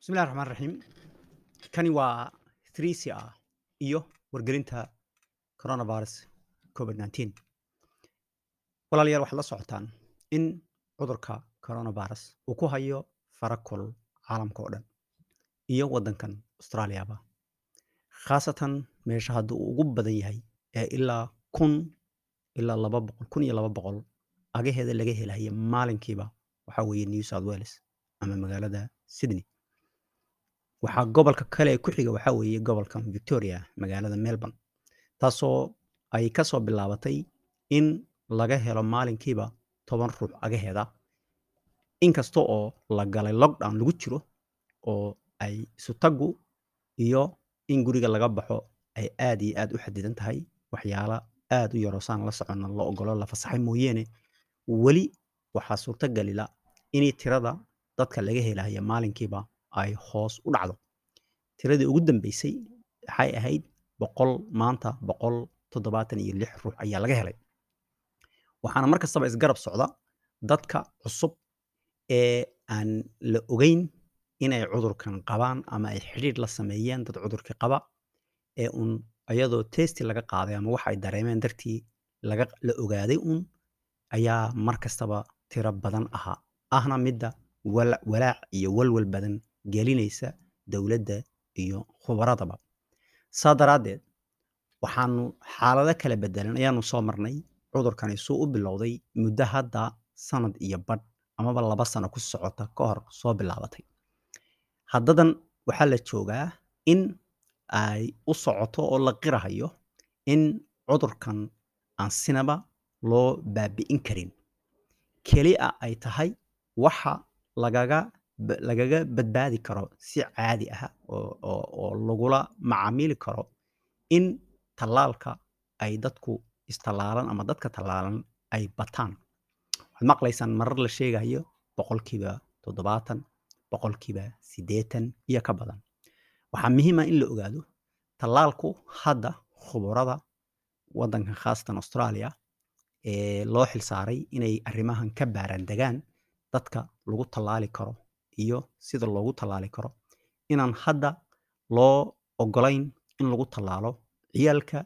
bismillahi raxmaan raxiim kani waa 3 cr iyo wargelinta coronavirus covid 19 walaalayaal waxaad la socotaan in cudurka coronavirus uu ku hayo fara kulul caalamka oo dhan iyo waddankan australiaba khaasatan meesha hadda uu ugu badan yahay ee ilaa kun ilaa laba boqol kun iyo laba boqol agaheeda laga helaya maalinkiiba waxaa weeye new south wales ama magaalada sydney waxaa gobolka kale ee ku xiga waxaa weeye gobolka victoria magaalada melbourne. Taasoo ay ka soo bilaabatay in laga helo maalinkiiba toban ruux agaheeda. Inkasta oo la galay lockdown lagu jiro oo ay isutagu iyo in guriga laga baxo ay aad iyo aad u xadidan tahay waxyaala aad u yaroosaan la soconna la ogolo la fasaxay mooyeene. Weli waxaa suurtagalila inay tirada dadka laga helaya maalinkiiba ay hoos u dhacdo. Tiradii ugu dambeysay waxay ahayd boqol maanta boqol toddobaatan iyo lix ruux ayaa laga helay. Waxaana mar kastaba isgarab socda dadka cusub ee aan la ogeyn inay cudurkan qabaan ama ay xidhiidh la sameeyeen dad cudurkii qaba ee uun iyadoo testi laga qaaday ama wax ay dareemeen dartii la ogaaday uun ayaa mar kastaba tiro badan ahaa. Ahna midda walaac iyo walwal badan gelinaysa dowladda iyo khubaradaba saa daraaddeed waxaanu xaalado kala bedelan ayaanu soo marnay cudurkani suu u bilowday muddo hadda sanad iyo badh amaba laba sano ku socota ka hor soo bilaabatay. Haddadan waxaa la joogaa in ay u socoto oo la qirahayo in cudurkan aan sinaba loo baabi'in karin. Keli a ay tahay waxa lagaga lagaga badbaadi karo si caadi ah oo lagula macaamili karo in tallaalka ay dadku istallaalan ama dadka tallaalan ay bataan waxaad maqlaysaan marar la sheegayo boqolkiiba toddobaatan boqolkiiba siddeetan iyo ka badan waxaa muhiima in la ogaado tallaalku hadda khuburada waddankan khaasatan australia ee loo xilsaaray inay arrimahan ka baaraan degaan dadka lagu tallaali karo iyo sida loogu tallaali karo inaan hadda loo ogolayn in lagu tallaalo ciyaalka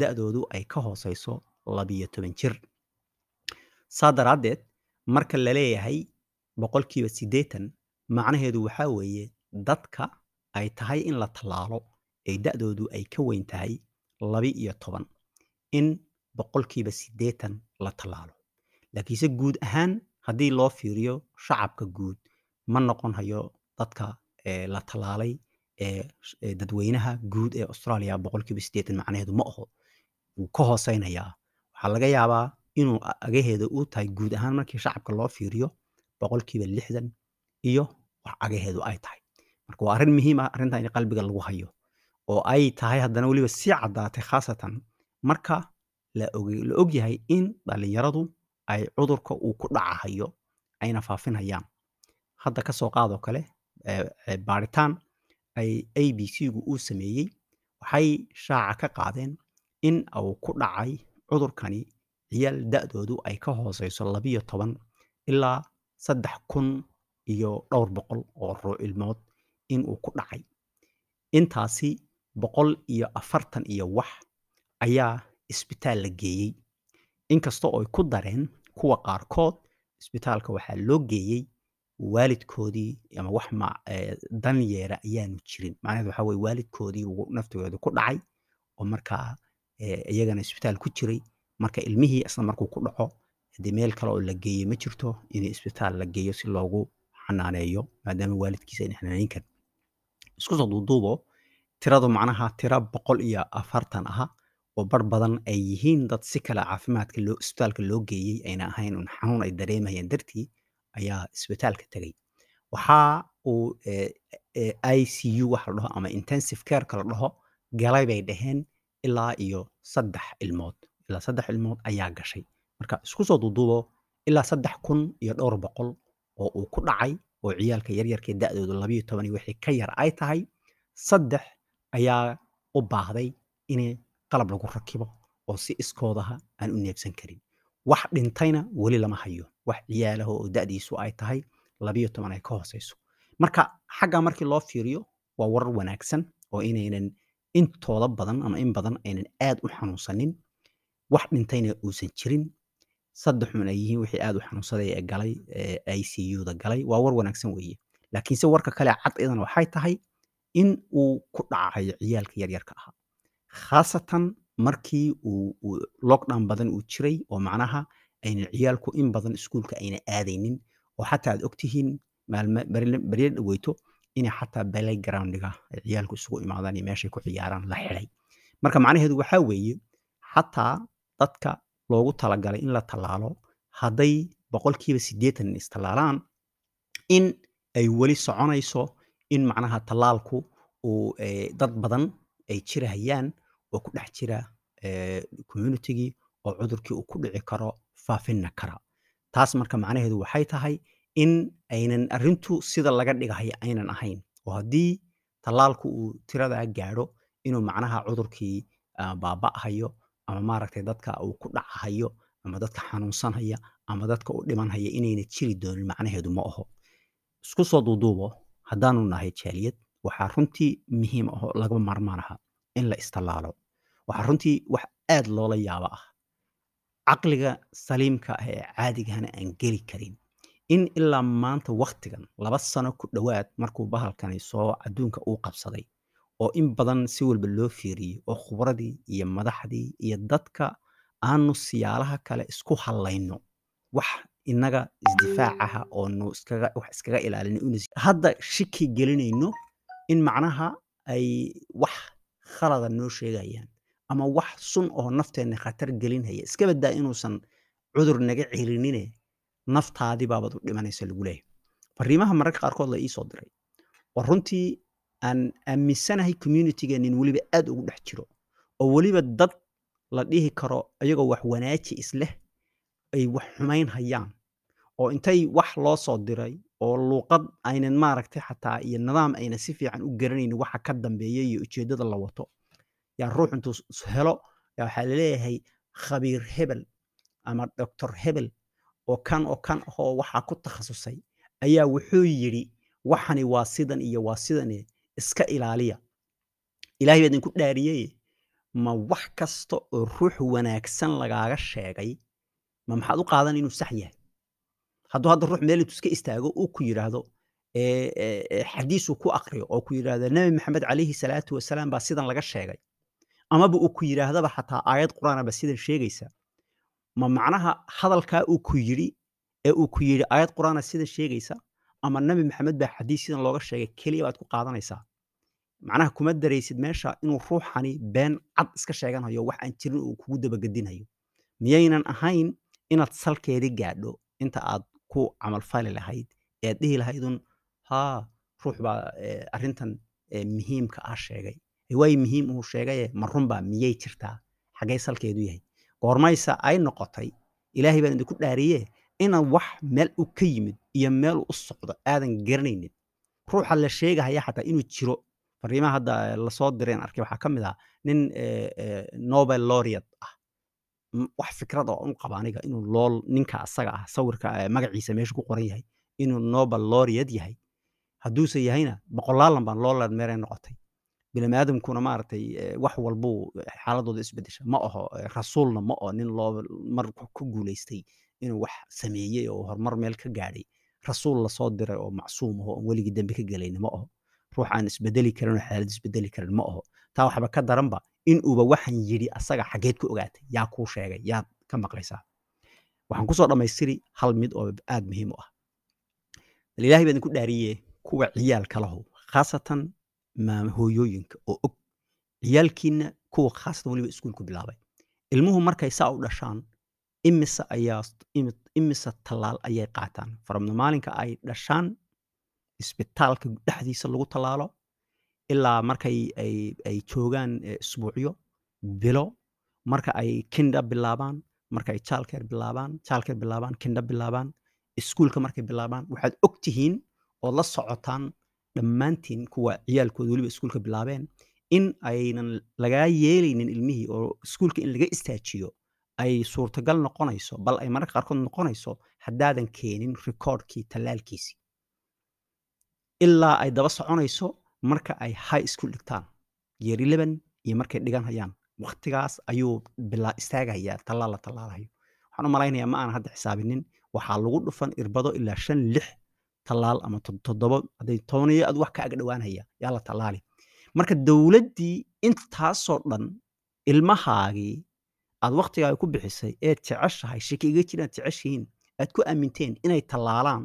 da'doodu ay ka hooseyso labiyo toban jir. Saa daraaddeed marka la leeyahay boqolkiiba siddeetan macnaheedu waxaa weeye dadka ay tahay in la tallaalo ee da'doodu ay ka weyn tahay labi iyo toban in boqolkiiba siddeetan la tallaalo. Laakiinse guud ahaan haddii loo fiiriyo shacabka guud ma noqon hayo dadka la tallaalay ee dadweynaha guud ee australia boqolkiiba siddeetan macnaheedu ma aho wuu ka hooseynayaa. Waxaa laga yaabaa inuu agaheeda uu tahay guud ahaan markii shacabka loo fiiriyo boqolkiiba lixdan iyo wax agaheedu ay tahay. Marka waa arrin muhiim ah arrintan in qalbiga lagu hayo oo ay tahay haddana weliba sii caddaatay khaasatan marka la og yahay in dhallinyaradu ay cudurka uu ku dhacahayo ayna faafinhayaan hadda ka soo qaadoo kale baaritaan ay a b c-gu uu sameeyey waxay shaaca ka qaadeen in uu ku dhacay cudurkani ciyaal da'doodu ay ka hooseyso labiyo toban ilaa saddex kun iyo dhowr boqol oo ruux ilmood in uu ku dhacay. Intaasi boqol iyo afartan iyo wax ayaa isbitaal la geeyey. Inkasta oo ay ku dareen kuwa qaarkood isbitaalka waxaa loo geeyey waalidkoodii ama wax dan yeera ayaanu jirin. Macnaheed waxaa weye waalidkoodii naftooda ku dhacay oo markaa iyagana isbitaal ku jiray. Marka ilmihii isla markuu ku dhaco haddii meel kale oo la geeyey ma jirto in isbitaal la geeyo si loogu xanaaneeyo maadaama waalidkiisa ayna xanaaneyn karin. Isku soo duuduubo tiradu macnaha tira boqol iyo afartan aha oo bar badan ay yihiin dad si kale caafimaadka loo isbitaalka loo geeyey ayna ahayn un xanuun ay dareemayeen dartii ayaa isbitaalka tegay waxa uu i c u waxa la dhaho ama intensive careka la dhaho galay bay dhaheen ilaa iyo saddex ilmood. Ilaa saddex ilmood ayaa gashay. Marka isku soo duuduubo ilaa saddex kun iyo dhowr boqol oo uu ku dhacay oo ciyaalka yaryarkee da'doodu labiyo toban iyo wixii ka yar ay tahay saddex ayaa u baahday in qalab lagu rakibo oo si iskoodaha aan u neebsan karin wax dhintayna weli lama hayo. Wax ciyaalaha oo da'diisu ay tahay labiyo toban ay ka hooseyso. Marka xaggaa markii loo fiiriyo waa warar wanaagsan oo inaynan intooda badan ama in badan aynan aad u xanuunsanin wax dhintayna uusan jirin. Saddexun ay yihiin wixii aad u xanuunsaday ee galay ICU-da galay waa war wanaagsan weeye. Laakiinse warka kale cad idan waxay tahay in uu ku dhacayo ciyaalka yaryarka ahaa. Khaasatan markii uu lockdown badan uu jiray oo macnaha aynan ciyaalku in badan iskuulka ayna aadaynin oo xataa aad ogtihiin maalme baryo dhaweyto inay xataa playground-ga ay ciyaalku isugu imaadaan iyo meeshay ku ciyaaraan la xidhay marka macnaheedu waxaa weeye xataa dadka loogu talagalay in la tallaalo hadday boqolkiiba siddeetan istallaalaan in ay weli soconayso in macnaha tallaalku uu dad badan ay jirahayaan oo ku dhex jira communitygii oo cudurkii uu ku dhici karo faafinna kara. Taas marka macnaheedu waxay tahay in aynan arrintu sida laga dhigahayo aynan ahayn. Oo haddii tallaalku uu tiradaa gaadho inuu macnaha cudurkii baaba'hayo ama maaragtay dadka uu ku dhacahayo ama dadka xanuunsanhaya ama dadka u dhimanhaya inayna jiri doonin macnaheedu ma aho isku soo duuduubo haddaanu nahay jaaliyad waxaa runtii muhiim aho laga maarmaan in la istallaalo waxaa runtii wax aad loola yaabo ah. Caqliga saliimka ah ee caadigahana aan geli karin. In ilaa maanta waktigan laba sano ku dhowaad markuu bahalkani soo adduunka uu qabsaday oo in badan si walba loo fiiriyey oo khubradii iyo madaxdii iyo dadka aanu siyaalaha kale isku hallayno. Wax innaga isdifaacaha oonu wax iskaga ilaalino hadda shiki gelinayno in macnaha ay wax khalada noo sheegayaan ama wax sun oo nafteenna khatar gelinhaya iska badaa inuusan cudur naga celinine naftaadii baabad u dhimanaysa lagu leeyahay. Fariimaha mararka qaarkood la iisoo diray oo runtii aan aaminsanahay communitygeenin weliba aad ugu dhex jiro oo weliba dad la dhihi karo iyagoo wax wanaaji isleh ay wax xumayn hayaan oo intay wax loo soo diray oo luuqad aynan maaragtay xataa iyo nidaam aynan si fiican u garanaynin waxa ka dambeeya iyo ujeeddada la wato yaa ruux intuu helo yaa waxaa la leeyahay khabiir hebel ama doctor hebel oo kan oo kan ahoo waxaa ku takhasusay ayaa wuxuu yidhi waxani waa sidan iyo waa sidane iska ilaaliya. Ilaahay baa idinku dhaariyeye. Ma wax kasta oo ruux wanaagsan lagaaga sheegay ma maxaad u qaadan inuu sax yahay? Hadduu hadda ruux meel intuu iska istaago uu ku yidhaahdo xadiisuu ku akriyo oo ku yidhaahdo nebi maxamed calayhi salaatu wasalaam baa sidan laga sheegay amaba uu ku yidhaahdaba xataa aayad qur'aanaba sidan sheegaysa. Ma macnaha hadalkaa uu ku yidhi ee uu ku yidhi aayad qur'aana sidan sheegaysa ama nebi maxamed baa xadiis sidan looga sheegay keliya baad ku qaadanaysaa. Macnaha kuma daraysid meesha inuu ruuxani been cad iska sheeganhayo wax aan jirin uu kugu dabagedinhayo miyaynan ahayn inaad salkeedii gaadho inta aad ku camalfali lahayd ead dhihi lahaydun haa ruux baa arrintan muhiimka ah sheegay waay muhiim uu sheegaye ma miyay jirtaa? Xaggee salkeedu yahay. Goormaysa ay noqotay ilaahay baan idinku dhaariye inaad wax meel u ka yimid iyo meel u socdo aadan garanaynin. Ruuxa la sheegahaya xataa inuu jiro. Fariimaha hadda la soo direen arkay waxaa ka mid ah nin nobel laureate ah. Wax fikrad oo u qaba aniga inuu lool ninka asaga ah sawirka magaciisa meesha ku qoran yahay inuu nobel laureate yahay. Hadduuse yahayna boqolaalan baan loo leedmeeray noqotay biniaadamkuna maaragtay wax walbuu xaaladooda isbedesha ma aho rasuulna ma aho nin loo mar ku guulaystay inuu wax sameeyey oo horumar meel ka gaadhay. Rasuul la soo diray oo macsuum aho oon weligii dembe ka gelayna ma aho ruux aan isbedeli karin oo xaalad isbedeli karin ma aho taa waxba ka daranba in uuba waxaan yidhi asaga xaggeed ku ogaatay yaa kuu sheegay yaad ka maqlaysaa. Waxaan ku soo dhammaystiri hal mid oo aad muhiim u ah. Bal ilaahay baa idinku dhaariye kuwa ciyaalka lahu khaasatan hooyooyinka oo og. Ciyaalkiina kuwa khaasatan weliba iskuulku bilaabay. Ilmuhu markay saa u dhashaan imise ayaa imise tallaal ayay qaataan. Faramna maalinka ay dhashaan isbitaalka dhexdiisa lagu tallaalo ilaa markay ay joogaan isbuucyo bilo marka ay kinda bilaabaan marka ay jaalkeer bilaabaan jaalkeer bilaabaan kinda bilaabaan iskuulka markay bilaabaan waxaad og tihiin ood la socotaan dhammaantiin kuwa ciyaalkooda weliba iskuulka bilaabeen in aynan lagaa yeelaynin ilmihii oo iskuulka in laga istaajiyo ay suurtagal noqonayso bal ay mararka qaarkood noqonayso haddaadan keenin rikoodhkii tallaalkiisii. Ilaa ay daba soconayso marka ay high school dhigtaan year eleven iyo markay dhigan hayaan waqtigaas ayuu bilaa istaagayaa tallaal la tallaalayo waxaan u malaynayaa ma aanan hadda xisaabinin waxaa lagu dhufan irbado ilaa shan lix tallaal ama tod- toddoba hadday tobaniyo ad wax ka ag dhowaanaya yaa la tallaali marka dowladdii intaasoo dhan ilmahaagii aad waqtigaaga ku bixisay eed jeceshahay shaki iga jiraan jeceshihiin aad ku aaminteen inay tallaalaan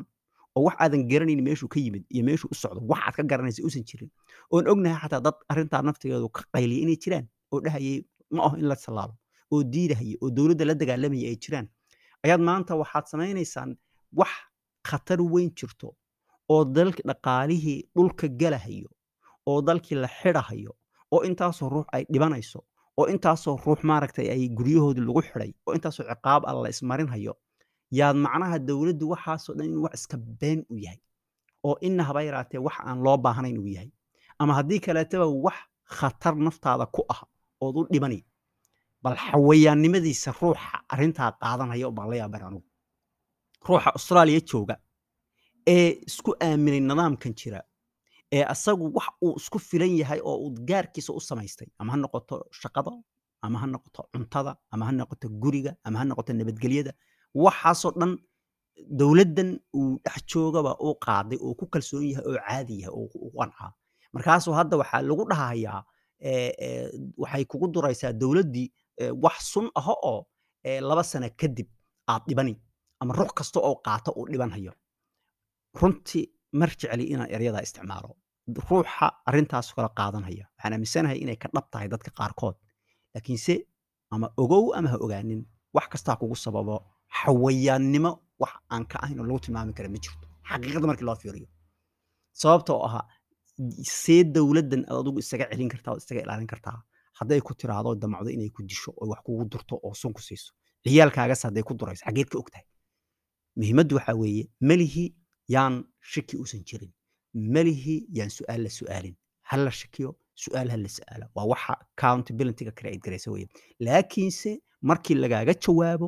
oo wax aadan garanayn meeshuu ka yimid iyo meeshuu u socdo wax aad ka garanaysa uusan jirin oon ognahay xataa dad arrintaa naftigeedu ka qayliyay inay jiraan oo dhahayay ma aho in la tallaalo oo diidahaya oo dowladda la dagaalamaya ay jiraan. Ayaad maanta waxaad samaynaysaan wax khatar weyn jirto oo dhaqaalihii dhulka galahayo oo dalkii la xidhahayo oo intaasoo ruux ay dhibanayso oo intaasoo ruux maaragtay ay guryahoodii lagu xidhay oo intaasoo ciqaab ah la ismarinhayo yaad macnaha dowladdu waxaasoo dhan inuu wax iska been u yahay oo ina haba yaraatee wax aan loo baahnayn uu yahay. Ama haddii kaleetaba wax khatar naftaada ku ah ood u dhibani bal xawayaannimadiisa ruuxa arrintaa qaadanaya baan la yaaban anugu ruuxa austraaliya jooga ee isku aaminay nidaamkan jira ee asagu wax uu isku filan yahay oo uu gaarkiisa u samaystay. Ama ha noqoto shaqada ama ha noqoto cuntada ama ha noqoto guriga ama ha noqoto nabadgelyada waxaasoo dhan dowladdan uu dhex joogaba uu qaaday oo ku kalsoon yahay oo caadi yahay oo u qancaa markaasuu hadda waxaa lagu dhahayaa waxay kugu duraysaa dowladdii wax sun aha oo laba sano kadib aad dhibani ama ruux kasta oo qaato uu dhibanhayo runtii mar jecli inaan eryadaa isticmaalo ruuxa arrintaas kala qaadanaya waxaan aaminsanahay inay ka dhab tahay dadka qaarkood. Laakiinse ama ogow ama ha ogaanin wax kastaa kugu sababo xawayaannimo wax aan ka ahayn oo lagu tilmaami kara ma jirto. Xaqiiqada markii loo fiiriyo. Sababta oo ahaa see dowladdan aad adigu isaga celin kartaa oo isaga ilaalin kartaa. Hadday ku tiraahdo damacdo inay ku disho oo wax kugu durto oo sun siiso. Ciyaalkaagas hadday ku durayso. Xageed ka muhiimaddu waxaa weeye melihi yaan shaki uusan jirin. Melihi yaan su'aal la su'aalin. Ha la shakiyo su'aal ha la su'aala waa waxa accountabilityga create garaysa weye laakiinse markii lagaaga jawaabo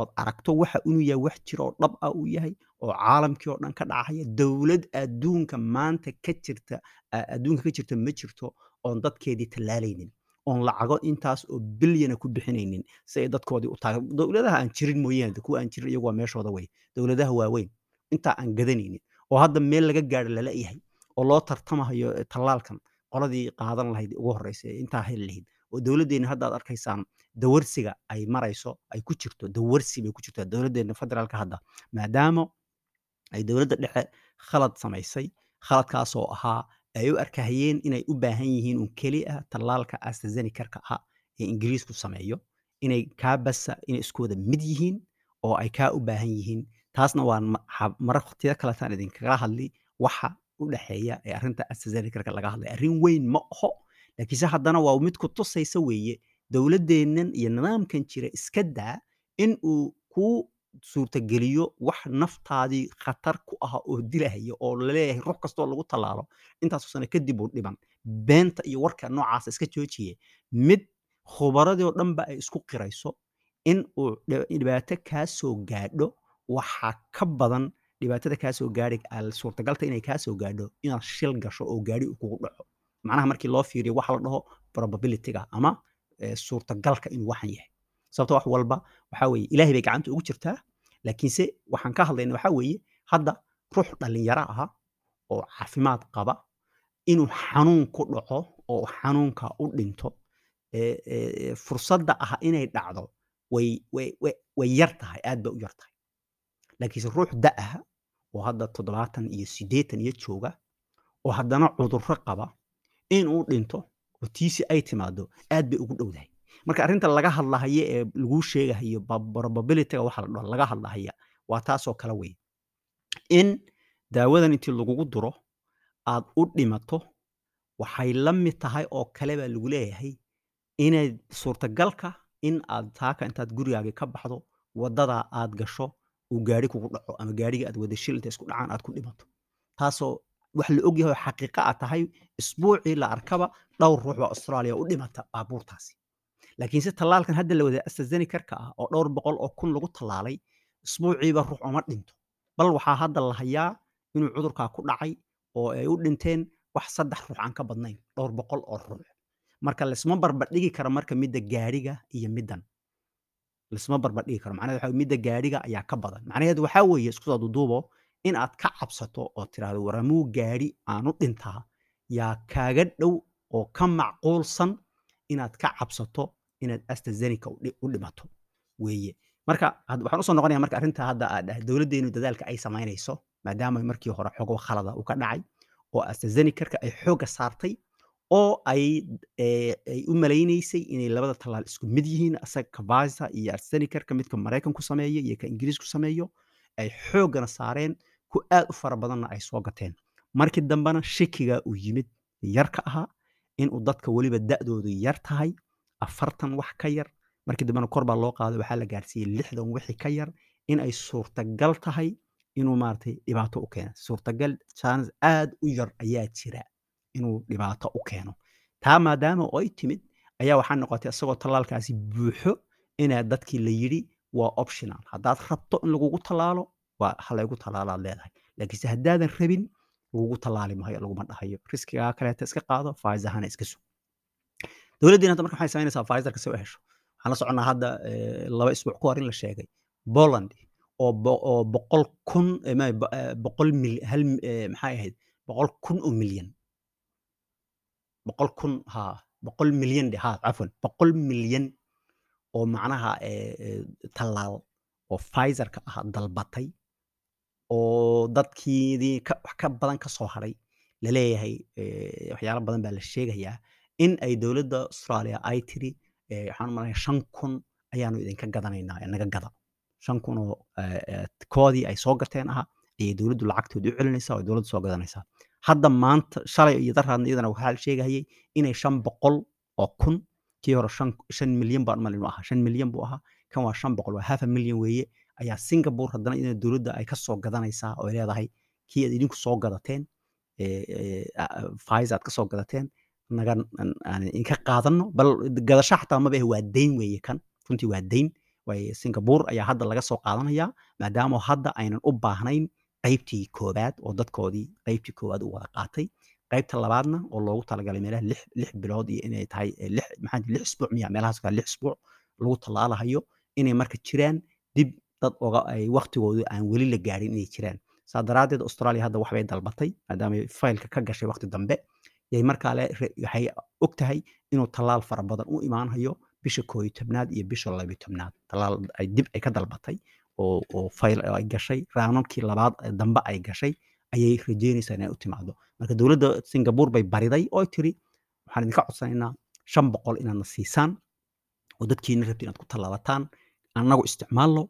ood aragto waxa inuu yahay wax jira oo dhab ah uu yahay oo caalamkii oo dhan ka dhacaya dowlad adduunka maanta ka jirta a- adduunka ka jirta ma jirto oon dadkeedii tallaalaynin oon lacago intaas oo bilyana ku bixinaynin si ay dadkoodii u taaga. Dowladaha aan jirin mooyaane kuwa aan jirin iyagu waa meeshooda wey dowladaha waaweyn intaa aan gadanaynin oo hadda meel laga gaaro lala yahay oo loo tartamahayo eh, tallaalkan qoladii qaadan lahayd ugu horeysa ee intaa heli lahayd oo dowladdeena hadda arkaysaan dawarsiga ay marayso ay ku jirto dawarsi bay ku jirtaa dowladdeena federaalka hadda maadaama ay dowladda dhexe khalad samaysay khaladkaasoo ahaa ay u arkahayeen inay u baahan yihiin un keli ah tallaalka astrazenecarka ah ee ingiriisku sameeyo inay kaa basa inay isku wada mid yihiin oo ay kaa u baahan yihiin. Taasna waan mara waqtiyo kaletaan idinkaga hadli waxa u dhexeeya ee arrinta astrazenecarka laga hadlay. Arrin weyn ma aho laakiinse haddana waa mid ku tusaysa weeye dowladdeennan iyo nidaamkan jira iska daa in uu kuu suurtageliyo wax naftaadii khatar ku ah oo dilahaya oo la leeyahay ruux kastoo lagu tallaalo intaasoo sano kadib uu dhiban beenta iyo warka noocaasa iska joojiye. Mid khubaradii oo dhanba ay isku qirayso in uu dhib- dhibaato kaa gaadho. Waxaa ka badan dhibaatada kaa soo gaadhi al- suurtagalta inay kaa soo gaadho inaad shil gasho oo gaadhi uu kugu dhaco. Macnaha markii loo fiiriyo waxa la dhaho probabilityga ama eh, suurtagalka inuu waxan yahay sababta wax walba waxaa weeye ilaahay bay gacanta ugu jirtaa. Laakiinse waxaan ka hadlayna weeye hadda ruux dhallinyaro aha oo caafimaad qaba inuu xanuun ku dhaco oo xanuunka u dhinto fursadda ah inay dhacdo way yar tahay aad bay u yar tahay. Laakiinse ruux da'aha oo hadda toddobaatan iyo siddeetan iyo jooga oo haddana cudurro qaba inuu dhinto oo tiisi ay timaado aad bay ugu dhowdahay marka arrinta laga hadlahayo ee laguu sheegahayo ba- probabilityga waxa la dhaho laga hadlahaya waa taasoo kale wey in daawadan intii lagugu duro aad u dhimato waxay la mid tahay oo kale baa lagu leeyahay inay suurtagalka in aad taaka intaad gurigaagii ka baxdo waddadaa aad gasho uu gaari kugu dhaco ama gaariga aad wada inta isku dhacaan aad ku dhimato. Taasoo wax la ogyahay oo xaqiiqa a tahay isbuucii la arkaba dhowr ruux baa australia u dhimata baabuurtaasi laakiinse tallaalkan hadda la wada astrazenecarka ah oo dhowr boqol oo kun lagu tallaalay isbuuciiba ruux uma dhinto. Bal waxaa hadda la hayaa inuu cudurkaa ku dhacay oo ay u dhinteen wax saddex ruux aan ka badnayn dhowr boqol oo ruux. Marka laisma barbardhigi karo marka midda gaadhiga iyo middan. Laisma barbardhigi karo macnaheed waxa midda gaadhiga ayaa ka badan. Macnaheedu waxaa weeye isku soo duduubo in aad ka cabsato oo tiraahdo waramuu gaadhi aan u dhintaa yaa kaaga dhow oo ka macquulsan inaad ka cabsato inaad astrazeneca u dhi- u dhimato weeye. Marka waxaan u soo noqonaya marka arrinta hadda aad dhahay dowladdeenu dadaalka ay samaynayso maadaama markii hore xogo khalada uu ka dhacay oo astrazenecarka ay xoogga saartay oo ay ay u malaynaysay inay labada tallaal isku mid yihiin asaga kavisa iyo astrazenecarka midka maraykanku sameeyo iyo ka ingiriisku sameeyo ay xooggana saareen ku aad u fara badanna ay soo gateen. Markii dambena shakiga uu yimid yarka ahaa inuu dadka weliba da'doodu yar tahay afartan wax ka yar markii dambena kor loo qaaday waxaa la gaarsiiyey lixdan wixii ka yar in ay suurtagal tahay inuu maaragtay dhibaato u keeno. Suurtagal chance aad u yar ayaa jira inuu dhibaato u keeno. Taa maadaama oo ay timid ayaa waxaa noqotay isagoo tallaalkaasi buuxo inaa dadkii la yidhi waa optional. Haddaad rabto in lagugu tallaalo waa ha laygu tallaalaad leedahay. Laakiinse haddaadan rabin lagugu tallaali maayo laguma dhahayo riskigaa kaleeta iska qaado faizahana iska sug dowladdiina hadda marka waxay samaynaysaa Pfizer-ka si u hesho waxaan la soconnaa hadda laba isbuuc ka hor in la sheegay Poland oo bo- oo boqol kun boqol hal maxay ahayd boqol kun oo milyan boqol kun ha boqol milyan de ha cafwan boqol milyan oo macnaha tallaal oo Pfizer-ka ah dalbatay oo dadkiidii wax ka badan ka soo haray la leeyahay eh, waxyaalo badan baa la sheegayaa in ay dowladda Australia ay tiri waxaan u maleynayaa shan kun ayaanu idinka gadanaynaa naga gada. Shan kun oo eh, koodii ay soo gateen aha ayay dowladdu lacagtooda u celinaysaa oo dowladdu soo gadanaysaa. Hadda maanta shalay iyo daraadna iyadana waxaa la sheegayay inay shan boqol oo kun kii hore shan milyan baan malin u ahaa shan milyan buu ahaa kan waa shan boqol waa half a milyan weeye ayaa singapore haddana iyadana dowladda ay ka soo gadanaysaa oo ay leedahay kii aad idinku soo gadateen eh, eh, Pfizer aad ka gadateen naga idinka qaadano bal gadasho xataa maba ahe waa deyn weeye kan runtii waa deyn. Waaye singapore ayaa hadda laga soo qaadanayaa maadaama hadda aynan u baahnayn qaybtii koobaad oo dadkoodii qaybtii koobaad u wada qaatay. Qaybta labaadna oo loogu talagalay meelaha lix lix bilood iyo inay tahay eh, lix maxaa lix isbuuc miya meelahaas lix isbuuc lagu tallaalahayo inay marka jiraan dib dad ay waqtigoodu aan weli la gaarin inay jiraan. Saa daraaddeed australia hadda waxbay dalbatay maadaama ay faylka ka gashay waqti dambe. Yay markaa le re- waxay og tahay inuu tallaal fara badan u imaanayo bisha koob iyo tobnaad iyo bisha labiyo tobnaad. Tallaal ay dib ay ka dalbatay oo fayl ay gashay raanabkii labaad dambe ay gashay ayay rajeynaysaa inay u timaado marka dowladda singapore bay bariday oo tiri waxaan idinka codsanaynaa shan boqol inaadna siisaan oo dadkiina rabti inaad ku tallaalataan. Annagu isticmaalno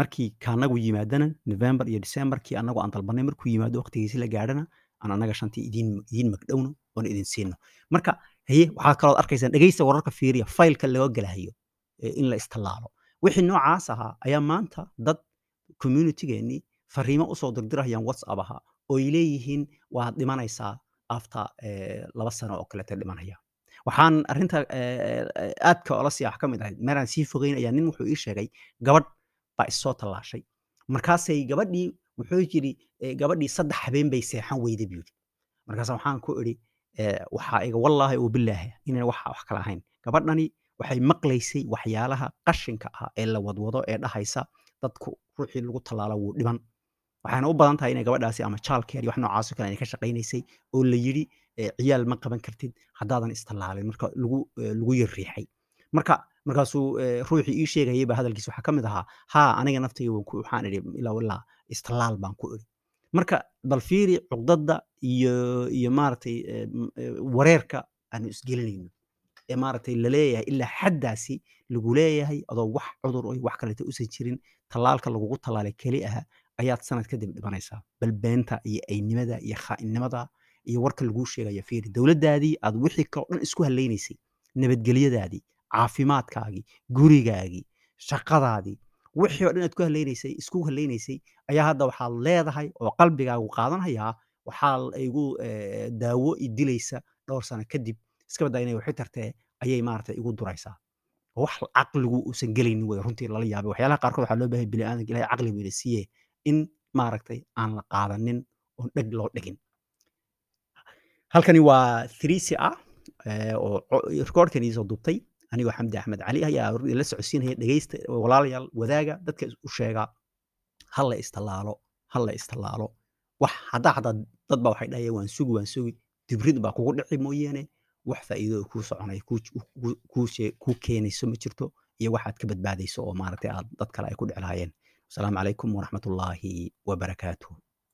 markii kaanagu yimaadana november iyo decemberkii annagu aan dalbanay markuu yimaado waqtigiisi la gaadhana aan annaga shantii idiin magdhowno oona idin siino. Marka haye waxaa kaloo arkaysaan dhegeysta wararka fiiriya faylka laga galahayo in la istallaalo. Wixii noocaas ahaa ayaa maanta dad communitygeenii fariimo u soo dirdirayaan whatsapp ahaa oo ay leeyihiin waad dhimanaysaa after laba sano oo kaleeta dhimanaya waxaan arrinta aadka ola siya wax ka mid ahayd meeraan sii fogeyn ayaa nin wuxuu ii sheegay gabadh baa isoo tallaashay. Markaasay gabadhii wuxuu yidhi eh, gabadhii saddex habeen bay seexan weyday buu yidhi. Markaas waxaan ku idhi eh, waxaa iga wallaahi oo bilaahi inaan waxa wax kala ahayn. Gabadhani waxay maqlaysay waxyaalaha qashinka ah ee la wadwado ee dhahaysa dadku ruuxii lagu tallaalo wuu dhiman. Waxayna u badan tahay inay gabadhaasi ama childcare iyo wax noocaas oo kale ay ka shaqaynaysay oo la yidhi eh, ciyaal ma qaban kartid haddaadan istallaalin marka lagu lagu yarriixay. Marka markaasuu eh, ruuxii ii sheegayay baa hadalkiisa waxaa ka mid ahaa haa aniga naftayga waxaan idhi ilaa istallaal baan ku idhi. Marka bal fiiri cuqdada iyo iyo maaragtay eh, eh, wareerka aanu isgelinayno ee maaragtay la leeyahay ilaa xaddaasi lagu leeyahay adoo wax cudur iyo wax kaleeta usan jirin tallaalka lagugu tallaalay keli aha ayaad sanad kadib dhimanaysaa. Bal beenta iyo aynimada iyo khaa'inimada iyo warka laguu sheegaya fiiri. Dowladdaadii aad wixii kaloo dhan isku hallaynaysay nabadgelyadaadii caafimaadkaagii gurigaagii shaqadaadii wixii oo dhan aad ku hallaynaysay isku hallaynaysay ayaa hadda waxaad leedahay oo qalbigaagu qaadanhayaa waxaa igu eh, daawo i dilaysa dhowr sano kadib iska inay waxi tartee ayay maaragtay igu duraysaa. Wax caqligu uusan gelaynin wey runtii lala yaabay. Waxyaalaha qaarkood waxaa loo baahay bini'aadanka ilahay caqli weyna siiye in maaragtay aan la qaadanin oon dheg loo dhigin halkani waa 3c ah oo recordkan iisoo duubtay anigoo xamdi axmed cali ayaa la socodsiinaya dhegeysta walaalayaal wadaaga dadka u sheega ha la istallaalo ha la istallaalo. Wax haddaa haddaa dad baa waxay dhahayaan waan sugi waan sugi. Dibrid baa kugu dhici mooyaane wax faa'iido kuu soconay kuu keenayso ma jirto iyo waxaad ka badbaadayso oo maaragtay aad dad kale ay ku dheclaayeen. Asalaamu calaykum waraxmatullaahi wabarakaatuh